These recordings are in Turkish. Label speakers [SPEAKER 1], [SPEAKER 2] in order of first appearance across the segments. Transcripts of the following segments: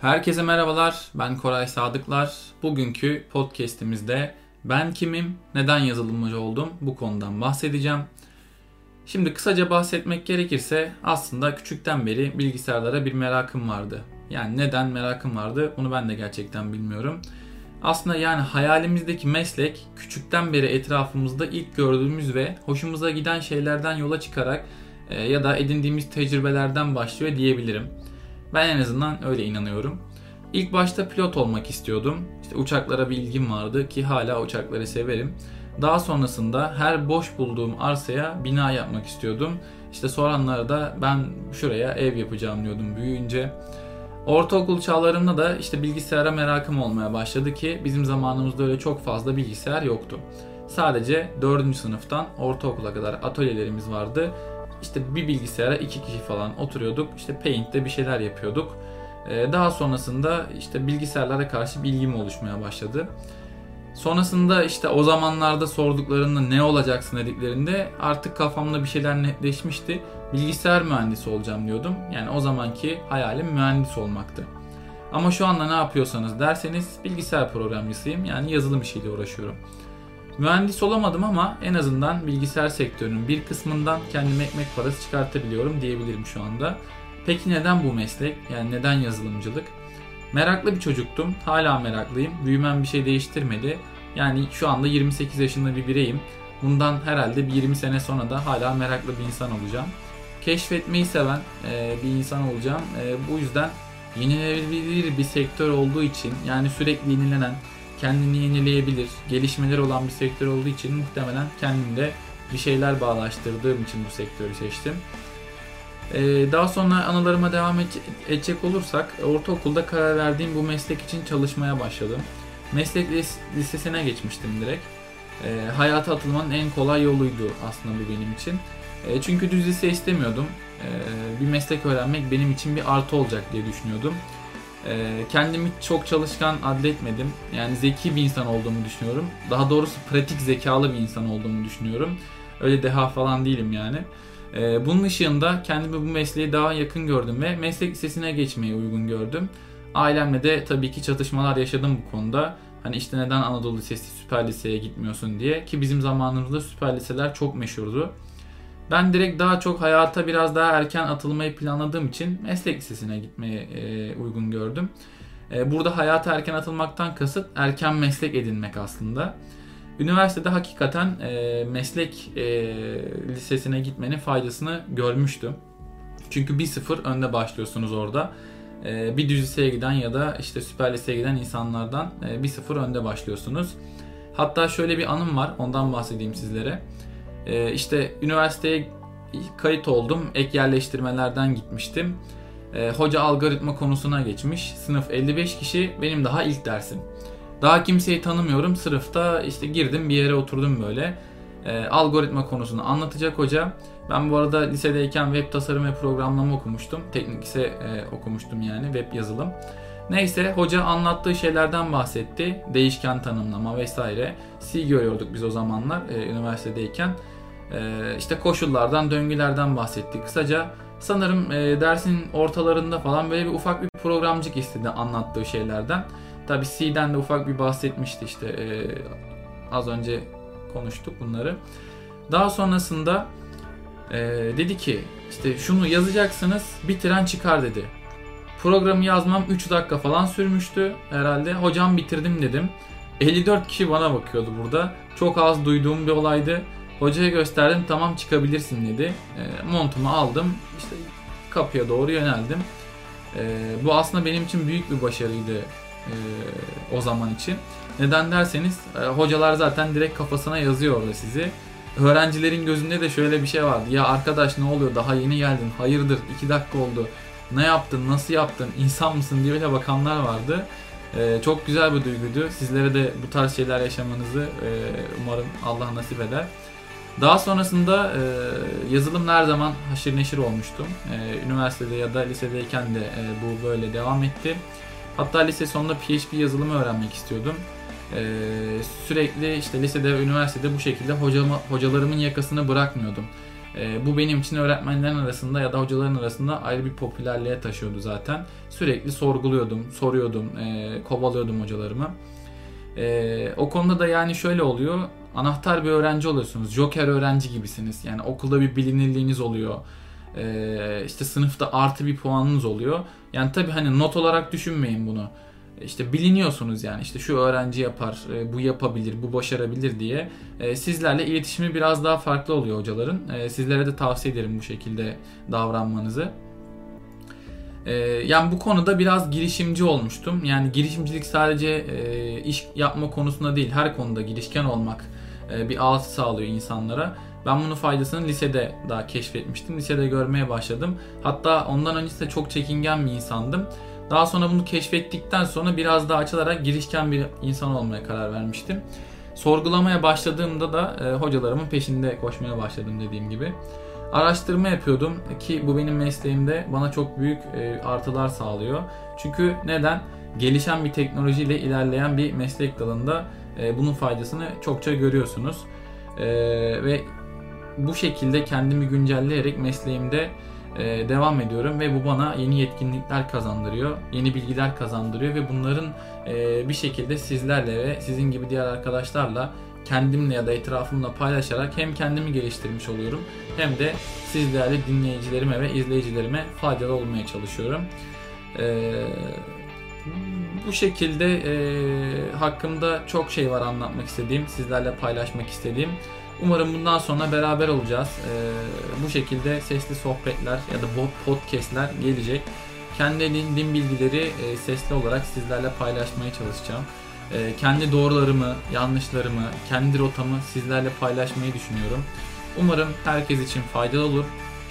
[SPEAKER 1] Herkese merhabalar, ben Koray Sadıklar. Bugünkü podcast'imizde ben kimim, neden yazılımcı oldum bu konudan bahsedeceğim. Şimdi kısaca bahsetmek gerekirse aslında küçükten beri bilgisayarlara bir merakım vardı. Yani neden merakım vardı bunu ben de gerçekten bilmiyorum. Aslında yani hayalimizdeki meslek küçükten beri etrafımızda ilk gördüğümüz ve hoşumuza giden şeylerden yola çıkarak e, ya da edindiğimiz tecrübelerden başlıyor diyebilirim. Ben en azından öyle inanıyorum. İlk başta pilot olmak istiyordum. İşte uçaklara bir ilgim vardı ki hala uçakları severim. Daha sonrasında her boş bulduğum arsaya bina yapmak istiyordum. İşte soranlara ben şuraya ev yapacağım diyordum büyüyünce. Ortaokul çağlarımda da işte bilgisayara merakım olmaya başladı ki bizim zamanımızda öyle çok fazla bilgisayar yoktu. Sadece 4. sınıftan ortaokula kadar atölyelerimiz vardı. İşte bir bilgisayara iki kişi falan oturuyorduk. İşte Paint'te bir şeyler yapıyorduk. Ee, daha sonrasında işte bilgisayarlara karşı bilgim oluşmaya başladı. Sonrasında işte o zamanlarda sorduklarında ne olacaksın dediklerinde artık kafamda bir şeyler netleşmişti. Bilgisayar mühendisi olacağım diyordum. Yani o zamanki hayalim mühendis olmaktı. Ama şu anda ne yapıyorsanız derseniz bilgisayar programcısıyım. Yani yazılım işiyle uğraşıyorum. Mühendis olamadım ama en azından bilgisayar sektörünün bir kısmından kendime ekmek parası çıkartabiliyorum diyebilirim şu anda. Peki neden bu meslek? Yani neden yazılımcılık? Meraklı bir çocuktum. Hala meraklıyım. Büyümem bir şey değiştirmedi. Yani şu anda 28 yaşında bir bireyim. Bundan herhalde bir 20 sene sonra da hala meraklı bir insan olacağım. Keşfetmeyi seven e, bir insan olacağım. E, bu yüzden yenilenebilir bir sektör olduğu için yani sürekli yenilenen, kendini yenileyebilir, gelişmeler olan bir sektör olduğu için muhtemelen kendimde bir şeyler bağlaştırdığım için bu sektörü seçtim. Ee, daha sonra anılarıma devam edecek olursak ortaokulda karar verdiğim bu meslek için çalışmaya başladım. Meslek lisesine geçmiştim direkt. Ee, hayata atılmanın en kolay yoluydu aslında bu benim için. Ee, çünkü düz lise istemiyordum. Bir meslek öğrenmek benim için bir artı olacak diye düşünüyordum. Kendimi çok çalışkan adletmedim. Yani zeki bir insan olduğumu düşünüyorum. Daha doğrusu pratik zekalı bir insan olduğumu düşünüyorum. Öyle deha falan değilim yani. Ee, bunun ışığında kendimi bu mesleğe daha yakın gördüm ve meslek lisesine geçmeyi uygun gördüm. Ailemle de tabii ki çatışmalar yaşadım bu konuda. Hani işte neden Anadolu Lisesi süper liseye gitmiyorsun diye ki bizim zamanımızda süper liseler çok meşhurdu. Ben direkt daha çok hayata biraz daha erken atılmayı planladığım için meslek lisesine gitmeye e, uygun gördüm. E, burada hayata erken atılmaktan kasıt erken meslek edinmek aslında. Üniversitede hakikaten e, meslek e, lisesine gitmenin faydasını görmüştüm. Çünkü 1-0 önde başlıyorsunuz orada. E, bir düz liseye giden ya da işte süper liseye giden insanlardan e, 1-0 önde başlıyorsunuz. Hatta şöyle bir anım var ondan bahsedeyim sizlere. E, işte üniversiteye kayıt oldum. Ek yerleştirmelerden gitmiştim. E, hoca algoritma konusuna geçmiş. Sınıf 55 kişi benim daha ilk dersim. Daha kimseyi tanımıyorum. Sınıfta işte girdim bir yere oturdum böyle. E, algoritma konusunu anlatacak hoca. Ben bu arada lisedeyken web tasarım ve programlama okumuştum. Teknik ise e, okumuştum yani web yazılım. Neyse hoca anlattığı şeylerden bahsetti. Değişken tanımlama vesaire. C görüyorduk biz o zamanlar e, üniversitedeyken. E, işte koşullardan, döngülerden bahsetti. Kısaca sanırım e, dersin ortalarında falan böyle bir ufak bir programcık istedi anlattığı şeylerden. Tabi C'den de ufak bir bahsetmişti işte e, az önce konuştuk bunları. Daha sonrasında e, dedi ki işte şunu yazacaksınız bitiren çıkar dedi. Programı yazmam 3 dakika falan sürmüştü herhalde. Hocam bitirdim dedim. 54 kişi bana bakıyordu burada. Çok az duyduğum bir olaydı. Hocaya gösterdim tamam çıkabilirsin dedi. E, montumu aldım. İşte kapıya doğru yöneldim. E, bu aslında benim için büyük bir başarıydı e, o zaman için. Neden derseniz e, hocalar zaten direkt kafasına yazıyor orada sizi. Öğrencilerin gözünde de şöyle bir şey vardı. Ya arkadaş ne oluyor daha yeni geldin hayırdır 2 dakika oldu. Ne yaptın nasıl yaptın insan mısın diye bile bakanlar vardı. Ee, çok güzel bir duyguydu. Sizlere de bu tarz şeyler yaşamanızı e, umarım Allah nasip eder. Daha sonrasında e, yazılımla her zaman haşır neşir olmuştum. E, üniversitede ya da lisedeyken de e, bu böyle devam etti. Hatta lise sonunda PHP yazılımı öğrenmek istiyordum. Ee, sürekli işte lisede ve üniversitede bu şekilde hocama, hocalarımın yakasını bırakmıyordum. E, bu benim için öğretmenlerin arasında ya da hocaların arasında ayrı bir popülerliğe taşıyordu zaten. Sürekli sorguluyordum, soruyordum, e, kovalıyordum hocalarımı. E, o konuda da yani şöyle oluyor. Anahtar bir öğrenci oluyorsunuz. Joker öğrenci gibisiniz. Yani okulda bir bilinirliğiniz oluyor. E, işte sınıfta artı bir puanınız oluyor. Yani tabii hani not olarak düşünmeyin bunu işte biliniyorsunuz yani işte şu öğrenci yapar, e, bu yapabilir, bu başarabilir diye e, sizlerle iletişimi biraz daha farklı oluyor hocaların. E, sizlere de tavsiye ederim bu şekilde davranmanızı. Yani bu konuda biraz girişimci olmuştum. Yani girişimcilik sadece iş yapma konusunda değil, her konuda girişken olmak bir alt sağlıyor insanlara. Ben bunun faydasını lisede daha keşfetmiştim. Lisede görmeye başladım. Hatta ondan öncesinde çok çekingen bir insandım. Daha sonra bunu keşfettikten sonra biraz daha açılarak girişken bir insan olmaya karar vermiştim. Sorgulamaya başladığımda da e, hocalarımın peşinde koşmaya başladım dediğim gibi. Araştırma yapıyordum ki bu benim mesleğimde bana çok büyük e, artılar sağlıyor. Çünkü neden? Gelişen bir teknolojiyle ilerleyen bir meslek dalında e, bunun faydasını çokça görüyorsunuz. E, ve bu şekilde kendimi güncelleyerek mesleğimde e, devam ediyorum ve bu bana yeni yetkinlikler kazandırıyor, yeni bilgiler kazandırıyor ve bunların e, bir şekilde sizlerle ve sizin gibi diğer arkadaşlarla kendimle ya da etrafımla paylaşarak hem kendimi geliştirmiş oluyorum hem de siz değerli dinleyicilerime ve izleyicilerime faydalı olmaya çalışıyorum. Ee, bu şekilde e, hakkımda çok şey var anlatmak istediğim, sizlerle paylaşmak istediğim. Umarım bundan sonra beraber olacağız. Ee, bu şekilde sesli sohbetler ya da podcastler gelecek. Kendi edindiğim bilgileri e, sesli olarak sizlerle paylaşmaya çalışacağım. E, kendi doğrularımı, yanlışlarımı, kendi rotamı sizlerle paylaşmayı düşünüyorum. Umarım herkes için faydalı olur.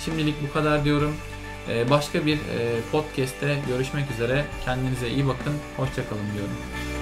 [SPEAKER 1] Şimdilik bu kadar diyorum. E, başka bir e, podcast'te görüşmek üzere. Kendinize iyi bakın. Hoşçakalın diyorum.